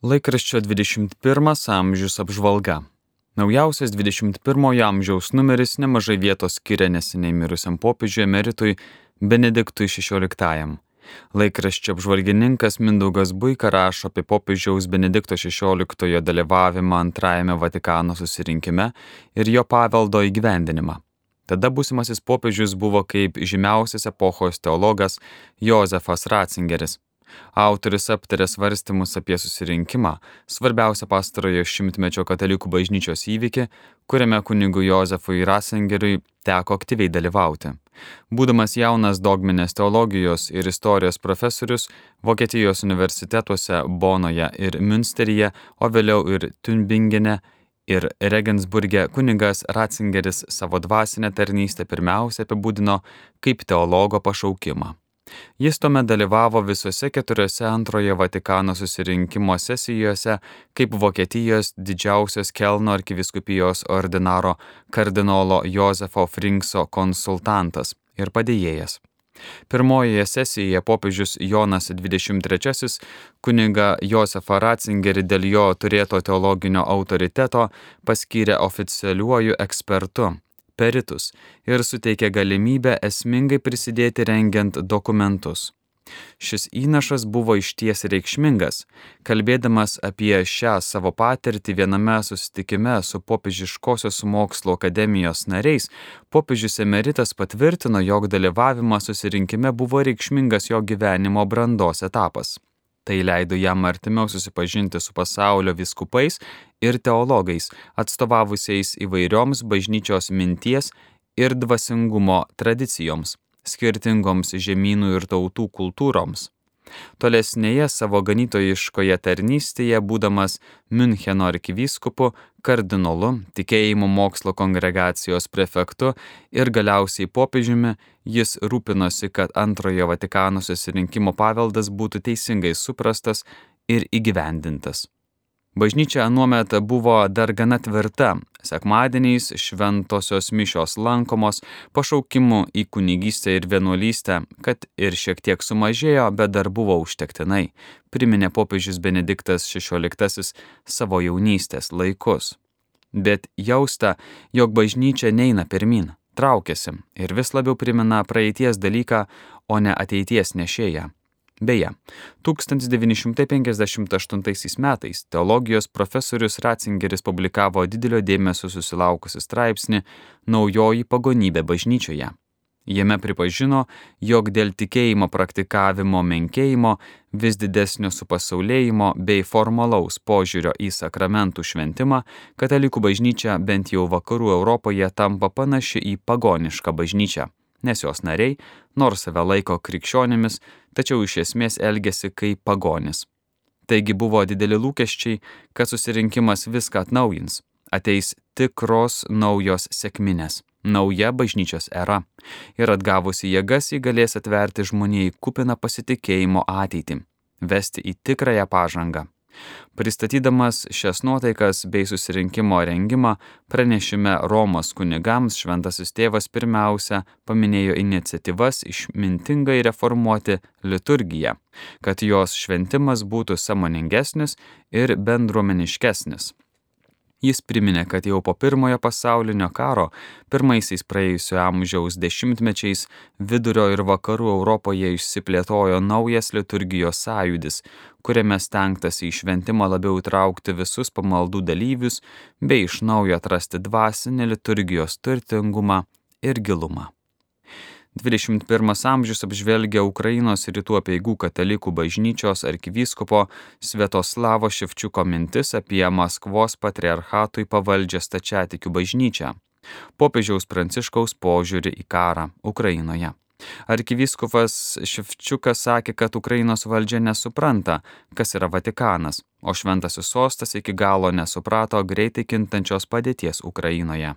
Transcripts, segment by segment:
Laikraščio 21 amžius apžvalga. Naujausias 21 amžiaus numeris nemažai vietos skiria neseniai mirusiam popiežiui emeritui Benediktui XVI. Laikraščio apžvalgininkas Mindaugas Buika rašo apie popiežiaus Benedikto XVI dalyvavimą antrajame Vatikano susirinkime ir jo paveldo įgyvendinimą. Tada būsimasis popiežius buvo kaip žymiausias epochos teologas Jozefas Ratzingeris. Autorius aptarė svarstymus apie susirinkimą, svarbiausią pastarojo šimtmečio katalikų bažnyčios įvykį, kuriame kunigui Jozefui Rasengeriui teko aktyviai dalyvauti. Būdamas jaunas dogminės teologijos ir istorijos profesorius Vokietijos universitetuose Bonoje ir Münsteryje, o vėliau ir Tunbingene ir Regensburge kunigas Ratzingeris savo dvasinę tarnystę pirmiausia apibūdino kaip teologo pašaukimą. Jis tuomet dalyvavo visose keturiose antrojo Vatikano susirinkimo sesijose kaip Vokietijos didžiausios Kelno arkiviskupijos ordinaro kardinolo Jozefo Frinkso konsultantas ir padėjėjas. Pirmojoje sesijoje popiežius Jonas XXIII kuniga Josefą Ratzingerį dėl jo turėto teologinio autoriteto paskyrė oficialiuoju ekspertu peritus ir suteikė galimybę esmingai prisidėti rengiant dokumentus. Šis įnašas buvo išties reikšmingas. Kalbėdamas apie šią savo patirtį viename susitikime su popiežiškosios mokslo akademijos nariais, popiežius emeritas patvirtino, jog dalyvavimas susirinkime buvo reikšmingas jo gyvenimo brandos etapas. Tai leido jam artimiau susipažinti su pasaulio viskupais ir teologais, atstovavusiais įvairioms bažnyčios minties ir dvasingumo tradicijoms, skirtingoms žemynų ir tautų kultūroms. Tolesnėje savo ganytojiškoje tarnystėje, būdamas Müncheno arkivyskupu, kardinolu, tikėjimo mokslo kongregacijos prefektu ir galiausiai popiežiumi, jis rūpinosi, kad antrojo Vatikano susirinkimo paveldas būtų teisingai suprastas ir įgyvendintas. Bažnyčia anuomet buvo dar gana tvirta. Sekmadieniais šventosios mišios lankomos, pašaukimų į kunigystę ir vienuolystę, kad ir šiek tiek sumažėjo, bet dar buvo užtektinai, priminė popiežius Benediktas XVI savo jaunystės laikus. Bet jausta, jog bažnyčia neina pirmin, traukiasi ir vis labiau primena praeities dalyką, o ne ateities nešėją. Beje, 1958 metais teologijos profesorius Ratzingeris publikavo didelio dėmesio susilaukusi straipsnį Naujoji pagonybė bažnyčioje. Jame pripažino, jog dėl tikėjimo praktikavimo menkėjimo, vis didesnio supasaulėjimo bei formalaus požiūrio į sakramentų šventimą, katalikų bažnyčia bent jau vakarų Europoje tampa panaši į pagonišką bažnyčią nes jos nariai, nors save laiko krikščionimis, tačiau iš esmės elgesi kaip pagonis. Taigi buvo dideli lūkesčiai, kad susirinkimas viską atnaujins, ateis tikros naujos sėkminės, nauja bažnyčios era ir atgavusi jėgas jį galės atverti žmonijai kupiną pasitikėjimo ateitį, vesti į tikrąją pažangą. Pristatydamas šias nuotaikas bei susirinkimo rengimą pranešime Romos kunigams šventasis tėvas pirmiausia paminėjo iniciatyvas išmintingai reformuoti liturgiją, kad jos šventimas būtų samoningesnis ir bendruomeniškesnis. Jis priminė, kad jau po pirmojo pasaulinio karo, pirmaisiais praėjusio amžiaus dešimtmečiais vidurio ir vakarų Europoje išsiplėtojo naujas liturgijos sąjūdis, kuriame stengtasi į šventimą labiau įtraukti visus pamaldų dalyvius bei iš naujo atrasti dvasinį liturgijos turtingumą ir gilumą. 21 amžius apžvelgia Ukrainos rytų apieigų katalikų bažnyčios arkivyskupo Svetoslavo Ševčiuko mintis apie Maskvos patriarchatui pavaldžią stačiatikių bažnyčią, popiežiaus pranciškaus požiūrį į karą Ukrainoje. Arkivyskupas Ševčiukas sakė, kad Ukrainos valdžia nesupranta, kas yra Vatikanas, o šventasis sostas iki galo nesuprato greitai kintančios padėties Ukrainoje.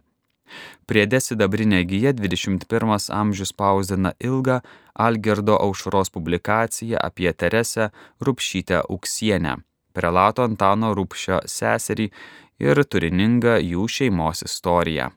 Priede sidabrinė gyja 21 amžius spausdina ilgą Algerdo aušros publikaciją apie Teresę Rupšytę Uksienę, prelato Antano Rupšio seserį ir turiningą jų šeimos istoriją.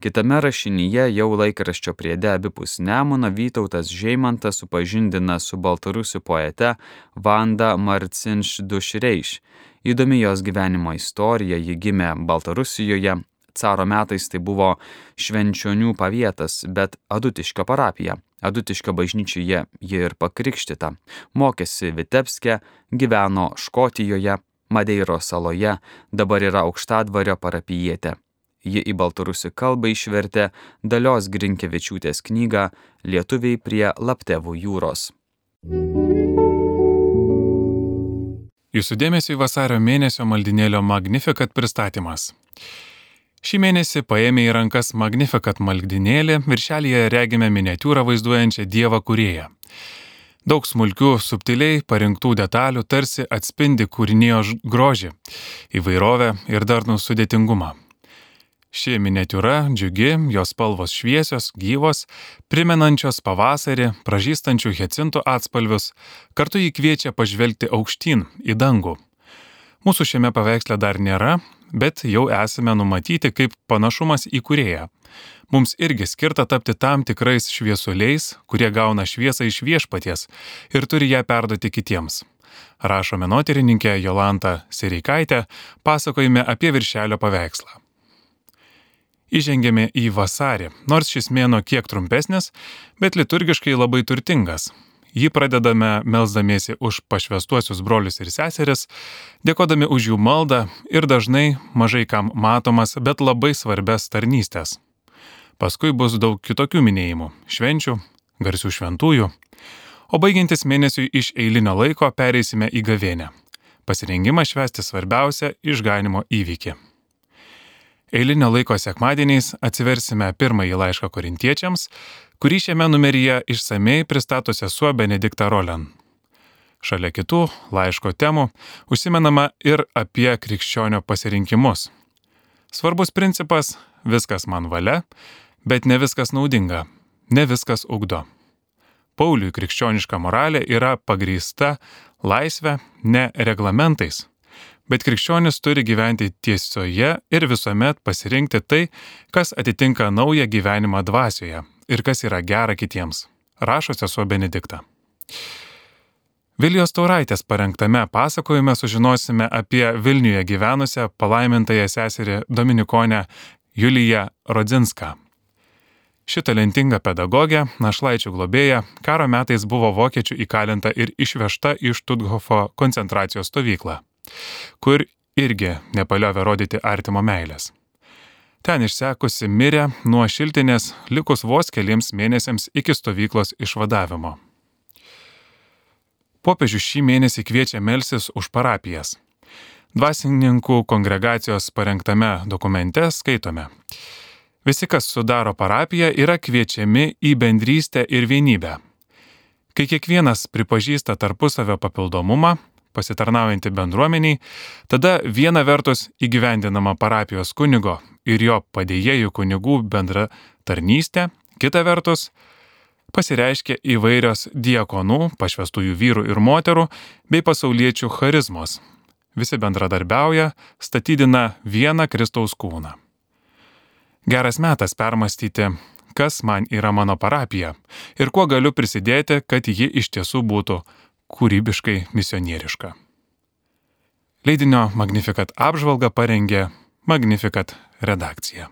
Kitame rašinyje jau laikraščio priede abipus Nemuno Vytautas Žeimantas supažindina su baltarusių poete Vanda Marcinš Dušreiš. Įdomi jos gyvenimo istorija, ji gimė Baltarusijoje, caro metais tai buvo Švenčionių pavietas, bet Adutiškio parapija. Adutiškio bažnyčioje ji ir pakrikštita. Mokėsi Vitebske, gyveno Škotijoje, Madeiro saloje, dabar yra aukštadvario parapijietė. Ji į baltarusių kalbą išvertė Dalios Grinkevičiūtės knygą Lietuviai prie Laptevų jūros. Jūsų dėmesio į vasario mėnesio maldinėlio Magnificat pristatymas. Šį mėnesį paėmė į rankas Magnificat maldinėlį, viršelėje regime miniatiūrą vaizduojančią Dievą kurėją. Daug smulkių, subtiliai parinktų detalių tarsi atspindi kūrinėjo grožį, įvairovę ir darnų sudėtingumą. Ši miniatiūra džiugi, jos spalvos šviesios, gyvos, primenančios pavasarį, pražystančių hecintų atspalvius, kartu jį kviečia pažvelgti aukštyn, į dangų. Mūsų šiame paveiksle dar nėra, bet jau esame numatyti kaip panašumas į kurėją. Mums irgi skirta tapti tam tikrais šviesuliais, kurie gauna šviesą iš viešpaties ir turi ją perduoti kitiems. Rašo menotyrininkė Jolanta Sereikaitė, pasakojime apie viršelio paveikslą. Įžengėme į vasarį, nors šis mėno kiek trumpesnis, bet liturgiškai labai turtingas. Jį pradedame melzdamiesi už pašvestuosius brolius ir seseris, dėkodami už jų maldą ir dažnai mažai kam matomas, bet labai svarbes tarnystės. Paskui bus daug kitokių minėjimų - švenčių, garsių šventųjų, o baigiantis mėnesiui iš eilinio laiko pereisime į gavėnę - pasirengimą švesti svarbiausią išganimo įvykį. Eilinio laiko sekmadieniais atsiversime pirmąjį laišką korintiečiams, kurį šiame numeryje išsamei pristato sesuo Benedikta Rolen. Šalia kitų laiško temų užsimenama ir apie krikščionio pasirinkimus. Svarbus principas - viskas man valia, bet ne viskas naudinga, ne viskas ugdo. Pauliui krikščioniška moralė yra pagrįsta laisvė, ne reglamentais bet krikščionis turi gyventi tiesoje ir visuomet pasirinkti tai, kas atitinka naują gyvenimą dvasioje ir kas yra gera kitiems. Rašo sesuo Benedikta. Vilijos Tauraitės parengtame pasakojime sužinosime apie Vilniuje gyvenusią palaimintąją seserį Dominikonę Juliją Rodzinską. Ši talentinga pedagogė, našlaičių globėja, karo metais buvo vokiečių įkalinta ir išvežta iš Tudhofo koncentracijos stovyklą kur irgi nepaliovė rodyti artimo meilės. Ten išsekusi mirė nuo šiltinės likus vos keliems mėnesiams iki stovyklos išvadavimo. Popiežius šį mėnesį kviečia melsis už parapijas. Dvasininkų kongregacijos parengtame dokumente skaitome. Visi, kas sudaro parapiją, yra kviečiami į bendrystę ir vienybę. Kai kiekvienas pripažįsta tarpusavio papildomumą, pasitarnaujantį bendruomeniai, tada viena vertus įgyvendinama parapijos kunigo ir jo padėjėjų kunigų bendra tarnystė, kita vertus pasireiškia įvairios diekonų, pašvestųjų vyrų ir moterų bei pasauliečių charizmos. Visi bendradarbiauja, statydina vieną Kristaus kūną. Geras metas permastyti, kas man yra mano parapija ir kuo galiu prisidėti, kad ji iš tiesų būtų kūrybiškai misionieriška. Leidinio Magnificat apžvalgą parengė Magnificat redakcija.